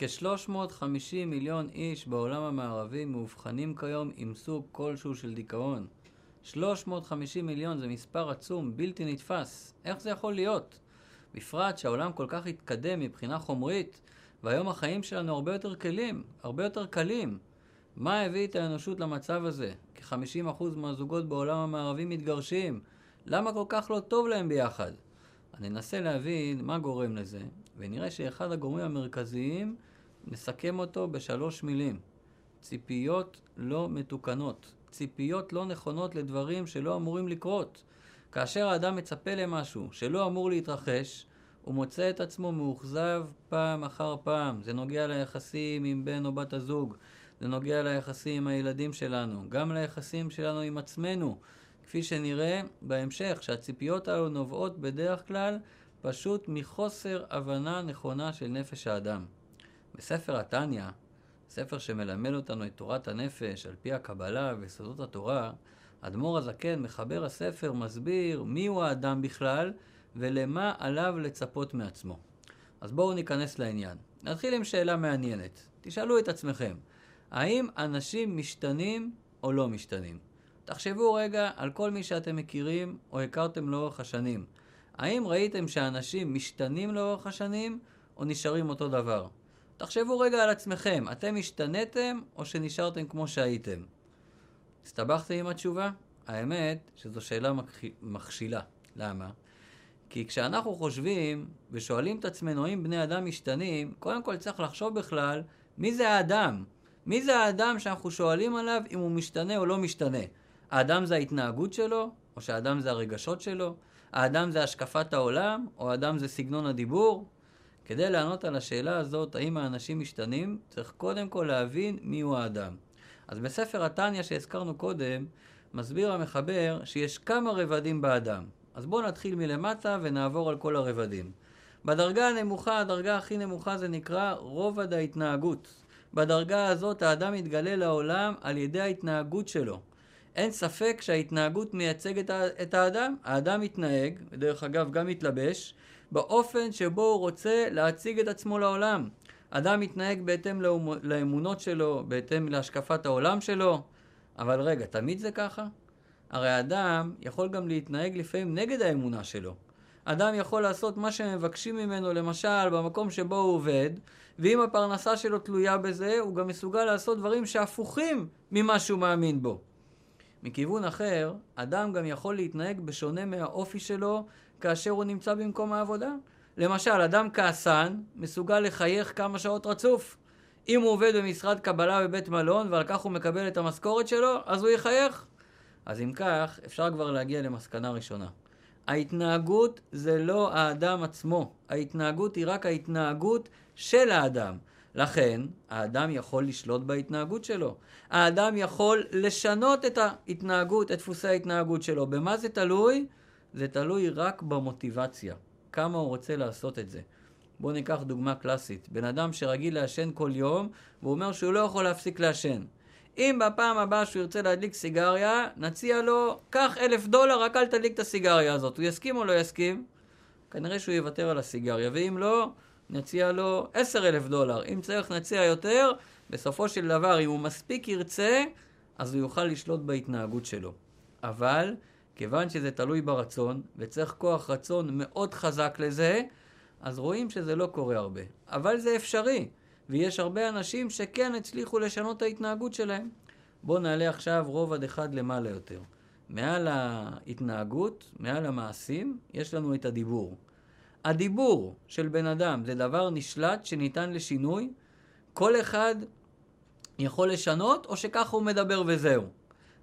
כ-350 מיליון איש בעולם המערבי מאובחנים כיום עם סוג כלשהו של דיכאון. 350 מיליון זה מספר עצום, בלתי נתפס. איך זה יכול להיות? בפרט שהעולם כל כך התקדם מבחינה חומרית, והיום החיים שלנו הרבה יותר קלים, הרבה יותר קלים. מה הביא את האנושות למצב הזה? כ-50% מהזוגות בעולם המערבי מתגרשים. למה כל כך לא טוב להם ביחד? אני אנסה להבין מה גורם לזה, ונראה שאחד הגורמים המרכזיים, נסכם אותו בשלוש מילים. ציפיות לא מתוקנות. ציפיות לא נכונות לדברים שלא אמורים לקרות. כאשר האדם מצפה למשהו שלא אמור להתרחש, הוא מוצא את עצמו מאוכזב פעם אחר פעם. זה נוגע ליחסים עם בן או בת הזוג, זה נוגע ליחסים עם הילדים שלנו, גם ליחסים שלנו עם עצמנו. כפי שנראה בהמשך, שהציפיות האלו נובעות בדרך כלל פשוט מחוסר הבנה נכונה של נפש האדם. בספר התניא, ספר שמלמד אותנו את תורת הנפש על פי הקבלה ויסודות התורה, אדמו"ר הזקן, מחבר הספר, מסביר מיהו האדם בכלל ולמה עליו לצפות מעצמו. אז בואו ניכנס לעניין. נתחיל עם שאלה מעניינת. תשאלו את עצמכם, האם אנשים משתנים או לא משתנים? תחשבו רגע על כל מי שאתם מכירים או הכרתם לאורך השנים. האם ראיתם שאנשים משתנים לאורך השנים או נשארים אותו דבר? תחשבו רגע על עצמכם, אתם השתנתם או שנשארתם כמו שהייתם? הסתבכתם עם התשובה? האמת שזו שאלה מכשילה. למה? כי כשאנחנו חושבים ושואלים את עצמנו האם בני אדם משתנים, קודם כל צריך לחשוב בכלל מי זה האדם. מי זה האדם שאנחנו שואלים עליו אם הוא משתנה או לא משתנה. האדם זה ההתנהגות שלו, או שהאדם זה הרגשות שלו? האדם זה השקפת העולם, או האדם זה סגנון הדיבור? כדי לענות על השאלה הזאת, האם האנשים משתנים, צריך קודם כל להבין מיהו האדם. אז בספר התניא שהזכרנו קודם, מסביר המחבר שיש כמה רבדים באדם. אז בואו נתחיל מלמטה ונעבור על כל הרבדים. בדרגה הנמוכה, הדרגה הכי נמוכה זה נקרא רובד ההתנהגות. בדרגה הזאת האדם מתגלה לעולם על ידי ההתנהגות שלו. אין ספק שההתנהגות מייצגת את האדם. האדם מתנהג, ודרך אגב גם מתלבש, באופן שבו הוא רוצה להציג את עצמו לעולם. אדם מתנהג בהתאם לאמונות שלו, בהתאם להשקפת העולם שלו, אבל רגע, תמיד זה ככה? הרי אדם יכול גם להתנהג לפעמים נגד האמונה שלו. אדם יכול לעשות מה שמבקשים ממנו, למשל, במקום שבו הוא עובד, ואם הפרנסה שלו תלויה בזה, הוא גם מסוגל לעשות דברים שהפוכים ממה שהוא מאמין בו. מכיוון אחר, אדם גם יכול להתנהג בשונה מהאופי שלו כאשר הוא נמצא במקום העבודה. למשל, אדם כעסן מסוגל לחייך כמה שעות רצוף. אם הוא עובד במשרד קבלה בבית מלון ועל כך הוא מקבל את המשכורת שלו, אז הוא יחייך. אז אם כך, אפשר כבר להגיע למסקנה ראשונה. ההתנהגות זה לא האדם עצמו, ההתנהגות היא רק ההתנהגות של האדם. לכן, האדם יכול לשלוט בהתנהגות שלו. האדם יכול לשנות את ההתנהגות, את דפוסי ההתנהגות שלו. במה זה תלוי? זה תלוי רק במוטיבציה. כמה הוא רוצה לעשות את זה. בואו ניקח דוגמה קלאסית. בן אדם שרגיל לעשן כל יום, והוא אומר שהוא לא יכול להפסיק לעשן. אם בפעם הבאה שהוא ירצה להדליק סיגריה, נציע לו, קח אלף דולר, רק אל תדליק את הסיגריה הזאת. הוא יסכים או לא יסכים? כנראה שהוא יוותר על הסיגריה, ואם לא, נציע לו עשר אלף דולר. אם צריך נציע יותר, בסופו של דבר, אם הוא מספיק ירצה, אז הוא יוכל לשלוט בהתנהגות שלו. אבל, כיוון שזה תלוי ברצון, וצריך כוח רצון מאוד חזק לזה, אז רואים שזה לא קורה הרבה. אבל זה אפשרי, ויש הרבה אנשים שכן הצליחו לשנות את ההתנהגות שלהם. בואו נעלה עכשיו רובד אחד למעלה יותר. מעל ההתנהגות, מעל המעשים, יש לנו את הדיבור. הדיבור של בן אדם זה דבר נשלט שניתן לשינוי. כל אחד יכול לשנות, או שככה הוא מדבר וזהו.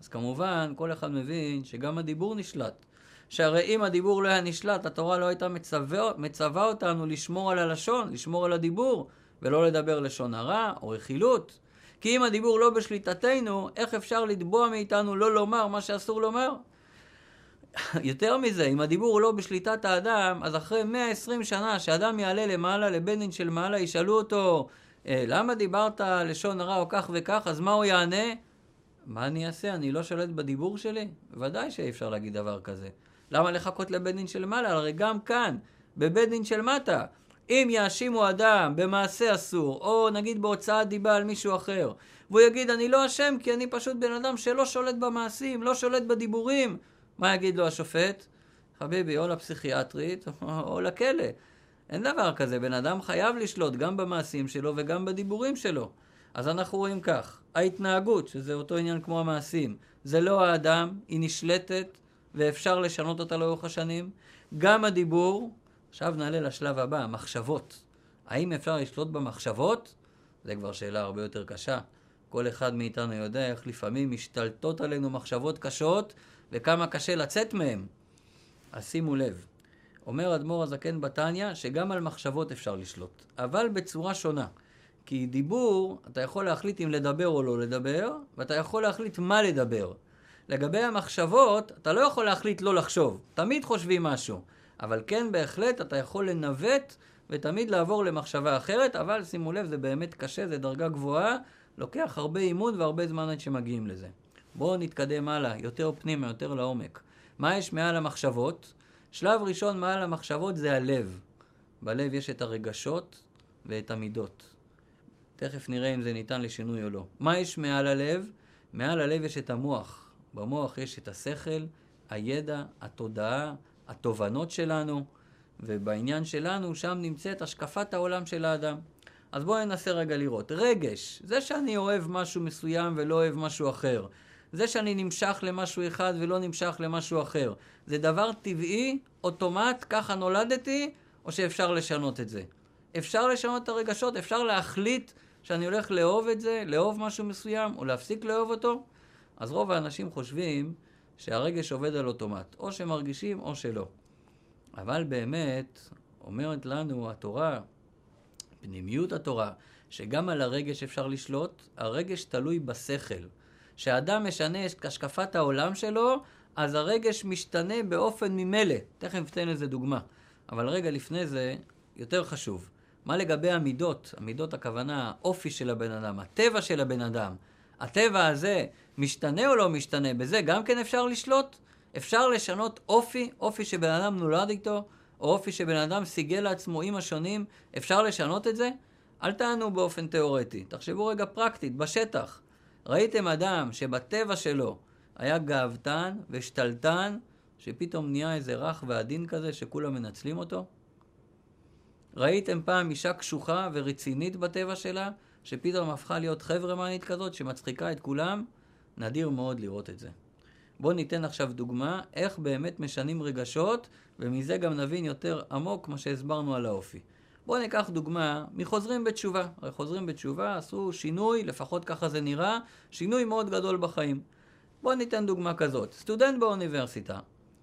אז כמובן, כל אחד מבין שגם הדיבור נשלט. שהרי אם הדיבור לא היה נשלט, התורה לא הייתה מצווה, מצווה אותנו לשמור על הלשון, לשמור על הדיבור, ולא לדבר לשון הרע או רכילות. כי אם הדיבור לא בשליטתנו, איך אפשר לתבוע מאיתנו לא לומר מה שאסור לומר? יותר מזה, אם הדיבור הוא לא בשליטת האדם, אז אחרי 120 שנה שאדם יעלה למעלה, לבן דין של מעלה, ישאלו אותו, אה, למה דיברת לשון הרע או כך וכך, אז מה הוא יענה? מה אני אעשה? אני לא שולט בדיבור שלי? בוודאי שאי אפשר להגיד דבר כזה. למה לחכות לבית דין של מעלה? הרי גם כאן, בבית דין של מטה, אם יאשימו אדם במעשה אסור, או נגיד בהוצאת דיבה על מישהו אחר, והוא יגיד, אני לא אשם כי אני פשוט בן אדם שלא שולט במעשים, לא שולט בדיבורים, מה יגיד לו השופט? חביבי, או לפסיכיאטרית או לכלא. אין דבר כזה, בן אדם חייב לשלוט גם במעשים שלו וגם בדיבורים שלו. אז אנחנו רואים כך, ההתנהגות, שזה אותו עניין כמו המעשים, זה לא האדם, היא נשלטת ואפשר לשנות אותה לאורך השנים. גם הדיבור, עכשיו נעלה לשלב הבא, המחשבות. האם אפשר לשלוט במחשבות? זה כבר שאלה הרבה יותר קשה. כל אחד מאיתנו יודע איך לפעמים משתלטות עלינו מחשבות קשות וכמה קשה לצאת מהן. אז שימו לב, אומר אדמו"ר הזקן בתניא שגם על מחשבות אפשר לשלוט, אבל בצורה שונה. כי דיבור, אתה יכול להחליט אם לדבר או לא לדבר, ואתה יכול להחליט מה לדבר. לגבי המחשבות, אתה לא יכול להחליט לא לחשוב. תמיד חושבים משהו. אבל כן, בהחלט, אתה יכול לנווט ותמיד לעבור למחשבה אחרת, אבל שימו לב, זה באמת קשה, זה דרגה גבוהה, לוקח הרבה אימון והרבה זמן עד שמגיעים לזה. בואו נתקדם הלאה, יותר פנימה, יותר לעומק. מה יש מעל המחשבות? שלב ראשון מעל המחשבות זה הלב. בלב יש את הרגשות ואת המידות. תכף נראה אם זה ניתן לשינוי או לא. מה יש מעל הלב? מעל הלב יש את המוח. במוח יש את השכל, הידע, התודעה, התובנות שלנו, ובעניין שלנו, שם נמצאת השקפת העולם של האדם. אז בואו ננסה רגע לראות. רגש, זה שאני אוהב משהו מסוים ולא אוהב משהו אחר. זה שאני נמשך למשהו אחד ולא נמשך למשהו אחר. זה דבר טבעי, אוטומט, ככה נולדתי, או שאפשר לשנות את זה? אפשר לשנות את הרגשות, אפשר להחליט שאני הולך לאהוב את זה, לאהוב משהו מסוים, או להפסיק לאהוב אותו. אז רוב האנשים חושבים שהרגש עובד על אוטומט, או שמרגישים או שלא. אבל באמת, אומרת לנו התורה, פנימיות התורה, שגם על הרגש אפשר לשלוט, הרגש תלוי בשכל. כשאדם משנה את השקפת העולם שלו, אז הרגש משתנה באופן ממילא. תכף אתן לזה דוגמה. אבל רגע לפני זה, יותר חשוב. מה לגבי המידות? המידות הכוונה, האופי של הבן אדם, הטבע של הבן אדם. הטבע הזה משתנה או לא משתנה? בזה גם כן אפשר לשלוט? אפשר לשנות אופי, אופי שבן אדם נולד איתו, או אופי שבן אדם סיגל לעצמו עם השונים, אפשר לשנות את זה? אל תענו באופן תיאורטי, תחשבו רגע פרקטית, בשטח. ראיתם אדם שבטבע שלו היה גאוותן ושתלטן, שפתאום נהיה איזה רך ועדין כזה שכולם מנצלים אותו? ראיתם פעם אישה קשוחה ורצינית בטבע שלה, שפתאום הפכה להיות חברמנית כזאת שמצחיקה את כולם? נדיר מאוד לראות את זה. בואו ניתן עכשיו דוגמה איך באמת משנים רגשות, ומזה גם נבין יותר עמוק מה שהסברנו על האופי. בואו ניקח דוגמה מחוזרים בתשובה. הרי חוזרים בתשובה עשו שינוי, לפחות ככה זה נראה, שינוי מאוד גדול בחיים. בואו ניתן דוגמה כזאת. סטודנט באוניברסיטה,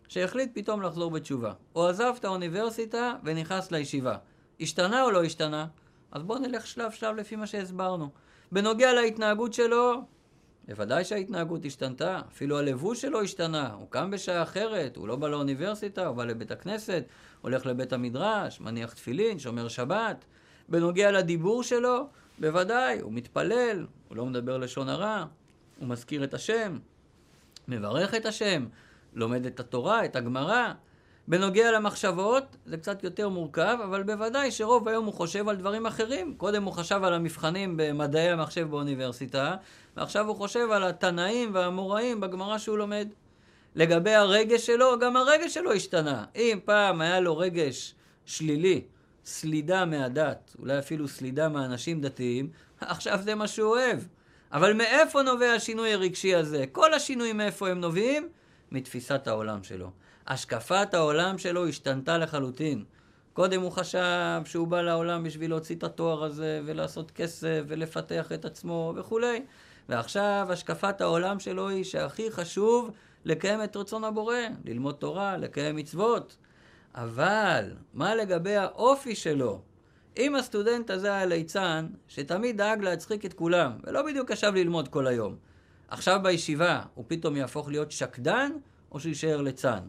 שהחליט פתאום לחזור בתשובה, או עזב את האוניברסיטה ונכנס לישיבה. השתנה או לא השתנה? אז בואו נלך שלב שלב לפי מה שהסברנו. בנוגע להתנהגות שלו, בוודאי שההתנהגות השתנתה, אפילו הלבוש שלו השתנה, הוא קם בשעה אחרת, הוא לא בא לאוניברסיטה, הוא בא לבית הכנסת, הולך לבית המדרש, מניח תפילין, שומר שבת. בנוגע לדיבור שלו, בוודאי, הוא מתפלל, הוא לא מדבר לשון הרע, הוא מזכיר את השם, מברך את השם, לומד את התורה, את הגמרא. בנוגע למחשבות, זה קצת יותר מורכב, אבל בוודאי שרוב היום הוא חושב על דברים אחרים. קודם הוא חשב על המבחנים במדעי המחשב באוניברסיטה, ועכשיו הוא חושב על התנאים והאמוראים בגמרא שהוא לומד. לגבי הרגש שלו, גם הרגש שלו השתנה. אם פעם היה לו רגש שלילי, סלידה מהדת, אולי אפילו סלידה מאנשים דתיים, עכשיו זה מה שהוא אוהב. אבל מאיפה נובע השינוי הרגשי הזה? כל השינויים מאיפה הם נובעים? מתפיסת העולם שלו. השקפת העולם שלו השתנתה לחלוטין. קודם הוא חשב שהוא בא לעולם בשביל להוציא את התואר הזה ולעשות כסף ולפתח את עצמו וכולי. ועכשיו השקפת העולם שלו היא שהכי חשוב לקיים את רצון הבורא, ללמוד תורה, לקיים מצוות. אבל מה לגבי האופי שלו? אם הסטודנט הזה היה ליצן, שתמיד דאג להצחיק את כולם, ולא בדיוק ישב ללמוד כל היום, עכשיו בישיבה הוא פתאום יהפוך להיות שקדן, או שיישאר ליצן?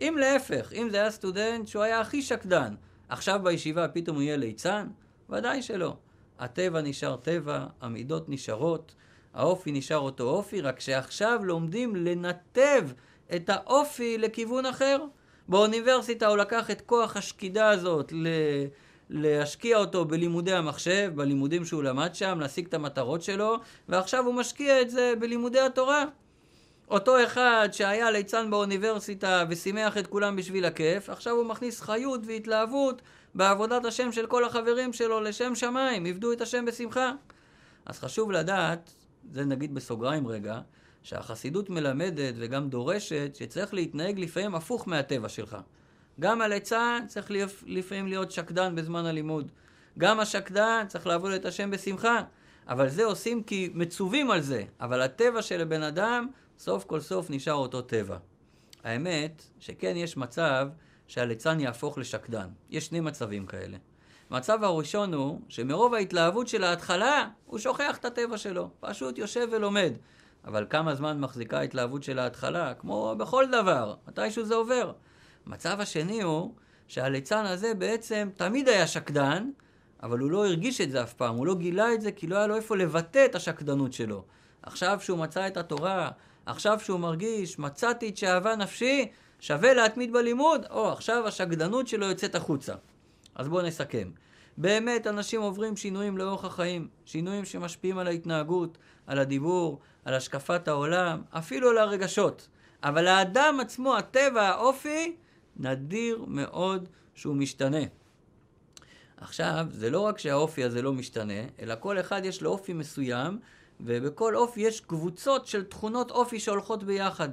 אם להפך, אם זה היה סטודנט שהוא היה הכי שקדן, עכשיו בישיבה פתאום הוא יהיה ליצן? ודאי שלא. הטבע נשאר טבע, המידות נשארות, האופי נשאר אותו אופי, רק שעכשיו לומדים לנתב את האופי לכיוון אחר. באוניברסיטה הוא לקח את כוח השקידה הזאת ל... להשקיע אותו בלימודי המחשב, בלימודים שהוא למד שם, להשיג את המטרות שלו, ועכשיו הוא משקיע את זה בלימודי התורה. אותו אחד שהיה ליצן באוניברסיטה ושימח את כולם בשביל הכיף, עכשיו הוא מכניס חיות והתלהבות בעבודת השם של כל החברים שלו לשם שמיים, עבדו את השם בשמחה. אז חשוב לדעת, זה נגיד בסוגריים רגע, שהחסידות מלמדת וגם דורשת שצריך להתנהג לפעמים הפוך מהטבע שלך. גם הליצן צריך לפעמים להיות שקדן בזמן הלימוד. גם השקדן צריך לעבוד את השם בשמחה. אבל זה עושים כי מצווים על זה. אבל הטבע של הבן אדם, סוף כל סוף נשאר אותו טבע. האמת, שכן יש מצב שהליצן יהפוך לשקדן. יש שני מצבים כאלה. המצב הראשון הוא שמרוב ההתלהבות של ההתחלה, הוא שוכח את הטבע שלו. פשוט יושב ולומד. אבל כמה זמן מחזיקה ההתלהבות של ההתחלה? כמו בכל דבר, מתישהו זה עובר. המצב השני הוא שהליצן הזה בעצם תמיד היה שקדן, אבל הוא לא הרגיש את זה אף פעם, הוא לא גילה את זה כי לא היה לו איפה לבטא את השקדנות שלו. עכשיו שהוא מצא את התורה, עכשיו שהוא מרגיש, מצאתי את שאהבה נפשי, שווה להתמיד בלימוד, או עכשיו השקדנות שלו יוצאת החוצה. אז בואו נסכם. באמת אנשים עוברים שינויים לאורך החיים, שינויים שמשפיעים על ההתנהגות, על הדיבור, על השקפת העולם, אפילו על הרגשות. אבל האדם עצמו, הטבע, האופי, נדיר מאוד שהוא משתנה. עכשיו, זה לא רק שהאופי הזה לא משתנה, אלא כל אחד יש לו אופי מסוים, ובכל אופי יש קבוצות של תכונות אופי שהולכות ביחד.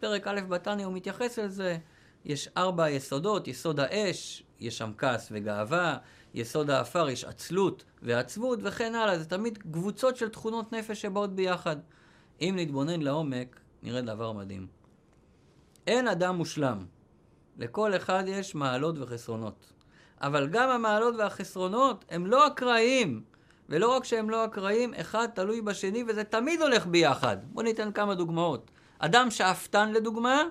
פרק א' בתניא הוא מתייחס לזה. יש ארבע יסודות, יסוד האש, יש שם כעס וגאווה, יסוד האפר יש עצלות ועצבות וכן הלאה. זה תמיד קבוצות של תכונות נפש שבאות ביחד. אם נתבונן לעומק, נראה דבר מדהים. אין אדם מושלם. לכל אחד יש מעלות וחסרונות. אבל גם המעלות והחסרונות הם לא אקראיים. ולא רק שהם לא אקראיים, אחד תלוי בשני וזה תמיד הולך ביחד. בואו ניתן כמה דוגמאות. אדם שאפתן לדוגמה,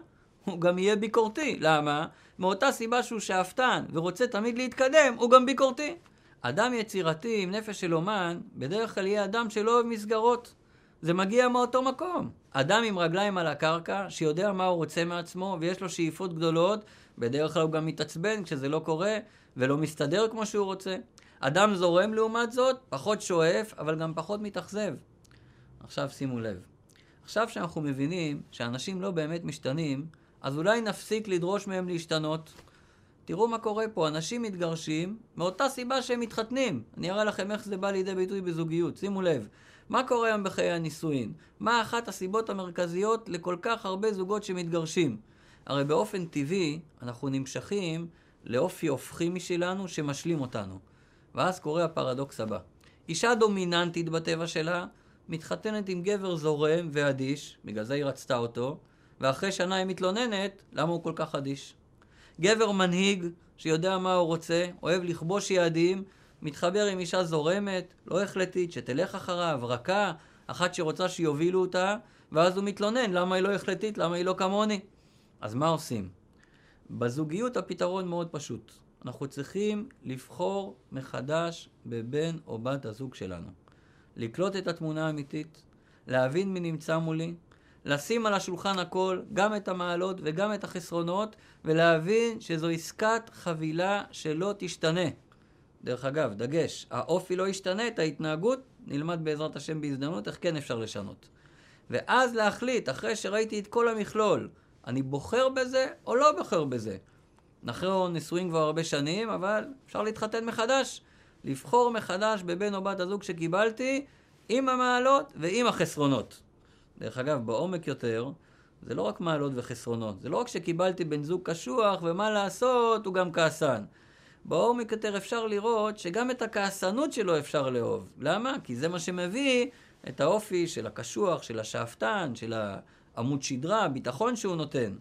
הוא גם יהיה ביקורתי. למה? מאותה סיבה שהוא שאפתן ורוצה תמיד להתקדם, הוא גם ביקורתי. אדם יצירתי עם נפש של אומן, בדרך כלל יהיה אדם שלא אוהב מסגרות. זה מגיע מאותו מקום. אדם עם רגליים על הקרקע, שיודע מה הוא רוצה מעצמו, ויש לו שאיפות גדולות, בדרך כלל הוא גם מתעצבן כשזה לא קורה, ולא מסתדר כמו שהוא רוצה. אדם זורם לעומת זאת, פחות שואף, אבל גם פחות מתאכזב. עכשיו שימו לב. עכשיו שאנחנו מבינים שאנשים לא באמת משתנים, אז אולי נפסיק לדרוש מהם להשתנות. תראו מה קורה פה, אנשים מתגרשים מאותה סיבה שהם מתחתנים. אני אראה לכם איך זה בא לידי ביטוי בזוגיות, שימו לב. מה קורה היום בחיי הנישואין? מה אחת הסיבות המרכזיות לכל כך הרבה זוגות שמתגרשים? הרי באופן טבעי אנחנו נמשכים לאופי הופכי משלנו שמשלים אותנו. ואז קורה הפרדוקס הבא. אישה דומיננטית בטבע שלה מתחתנת עם גבר זורם ואדיש, בגלל זה היא רצתה אותו, ואחרי שנה היא מתלוננת למה הוא כל כך אדיש. גבר מנהיג שיודע מה הוא רוצה, אוהב לכבוש יעדים, מתחבר עם אישה זורמת, לא החלטית, שתלך אחריו, רכה, אחת שרוצה שיובילו אותה, ואז הוא מתלונן למה היא לא החלטית, למה היא לא כמוני. אז מה עושים? בזוגיות הפתרון מאוד פשוט. אנחנו צריכים לבחור מחדש בבן או בת הזוג שלנו. לקלוט את התמונה האמיתית, להבין מי נמצא מולי, לשים על השולחן הכל, גם את המעלות וגם את החסרונות, ולהבין שזו עסקת חבילה שלא תשתנה. דרך אגב, דגש, האופי לא ישתנה, את ההתנהגות נלמד בעזרת השם בהזדמנות איך כן אפשר לשנות. ואז להחליט, אחרי שראיתי את כל המכלול, אני בוחר בזה או לא בוחר בזה. אנחנו נשואים כבר הרבה שנים, אבל אפשר להתחתן מחדש. לבחור מחדש בבן או בת הזוג שקיבלתי, עם המעלות ועם החסרונות. דרך אגב, בעומק יותר, זה לא רק מעלות וחסרונות. זה לא רק שקיבלתי בן זוג קשוח, ומה לעשות, הוא גם כעסן. בעומק יותר אפשר לראות שגם את הכעסנות שלו אפשר לאהוב. למה? כי זה מה שמביא את האופי של הקשוח, של השאפתן, של העמוד שדרה, הביטחון שהוא נותן.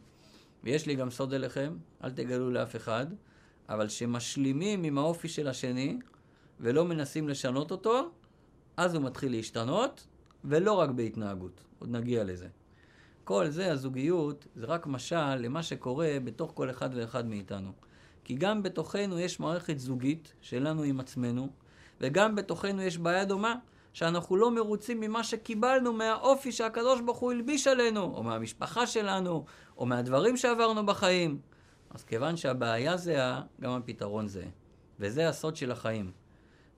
ויש לי גם סוד אליכם, אל תגלו לאף אחד, אבל שמשלימים עם האופי של השני ולא מנסים לשנות אותו, אז הוא מתחיל להשתנות, ולא רק בהתנהגות. עוד נגיע לזה. כל זה, הזוגיות, זה רק משל למה שקורה בתוך כל אחד ואחד מאיתנו. כי גם בתוכנו יש מערכת זוגית שלנו עם עצמנו, וגם בתוכנו יש בעיה דומה, שאנחנו לא מרוצים ממה שקיבלנו מהאופי שהקדוש ברוך הוא הלביש עלינו, או מהמשפחה שלנו, או מהדברים שעברנו בחיים. אז כיוון שהבעיה זהה, גם הפתרון זהה. וזה הסוד של החיים.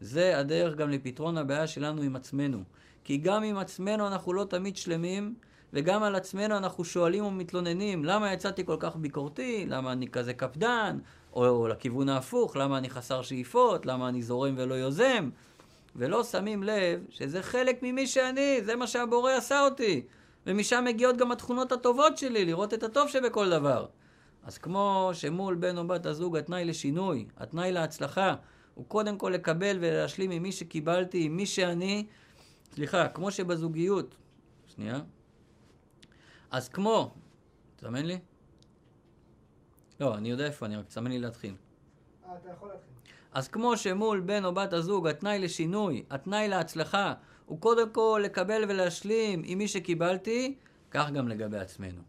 זה הדרך גם לפתרון הבעיה שלנו עם עצמנו. כי גם עם עצמנו אנחנו לא תמיד שלמים, וגם על עצמנו אנחנו שואלים ומתלוננים, למה יצאתי כל כך ביקורתי? למה אני כזה קפדן? או, או לכיוון ההפוך, למה אני חסר שאיפות? למה אני זורם ולא יוזם? ולא שמים לב שזה חלק ממי שאני, זה מה שהבורא עשה אותי. ומשם מגיעות גם התכונות הטובות שלי, לראות את הטוב שבכל דבר. אז כמו שמול בן או בת הזוג התנאי לשינוי, התנאי להצלחה, הוא קודם כל לקבל ולהשלים עם מי שקיבלתי, עם מי שאני, סליחה, כמו שבזוגיות, שנייה, אז כמו, תזמן לי? לא, אני יודע איפה, אני רק תזמן לי להתחיל. אה, אתה יכול להתחיל. אז כמו שמול בן או בת הזוג התנאי לשינוי, התנאי להצלחה, הוא קודם כל לקבל ולהשלים עם מי שקיבלתי, כך גם לגבי עצמנו.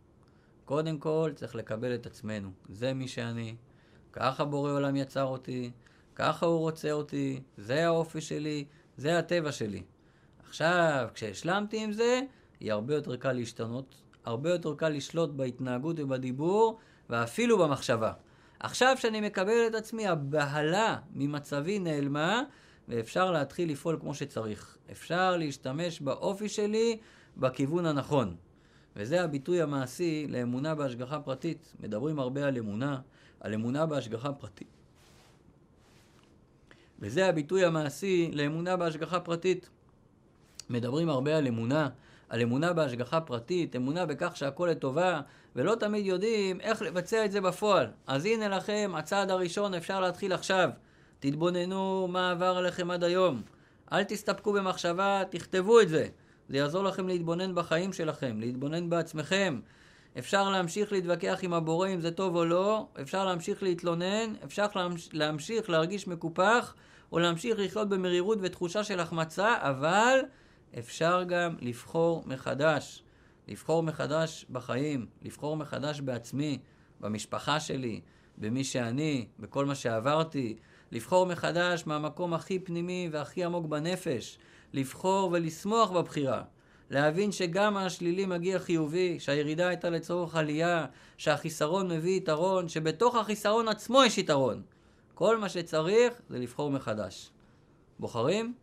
קודם כל צריך לקבל את עצמנו. זה מי שאני, ככה בורא עולם יצר אותי, ככה הוא רוצה אותי, זה האופי שלי, זה הטבע שלי. עכשיו, כשהשלמתי עם זה, יהיה הרבה יותר קל להשתנות, הרבה יותר קל לשלוט בהתנהגות ובדיבור, ואפילו במחשבה. עכשיו שאני מקבל את עצמי, הבהלה ממצבי נעלמה, ואפשר להתחיל לפעול כמו שצריך. אפשר להשתמש באופי שלי בכיוון הנכון. וזה הביטוי המעשי לאמונה בהשגחה פרטית. מדברים הרבה על אמונה, על אמונה בהשגחה פרטית. וזה הביטוי המעשי לאמונה בהשגחה פרטית. מדברים הרבה על אמונה, על אמונה בהשגחה פרטית, אמונה בכך שהכל לטובה, ולא תמיד יודעים איך לבצע את זה בפועל. אז הנה לכם, הצעד הראשון אפשר להתחיל עכשיו. תתבוננו מה עבר עליכם עד היום. אל תסתפקו במחשבה, תכתבו את זה. זה יעזור לכם להתבונן בחיים שלכם, להתבונן בעצמכם. אפשר להמשיך להתווכח עם הבורא אם זה טוב או לא, אפשר להמשיך להתלונן, אפשר להמשיך להרגיש מקופח, או להמשיך לחיות במרירות ותחושה של החמצה, אבל אפשר גם לבחור מחדש. לבחור מחדש בחיים, לבחור מחדש בעצמי, במשפחה שלי, במי שאני, בכל מה שעברתי, לבחור מחדש מהמקום הכי פנימי והכי עמוק בנפש, לבחור ולשמוח בבחירה, להבין שגם מהשלילי מגיע חיובי, שהירידה הייתה לצורך עלייה, שהחיסרון מביא יתרון, שבתוך החיסרון עצמו יש יתרון. כל מה שצריך זה לבחור מחדש. בוחרים?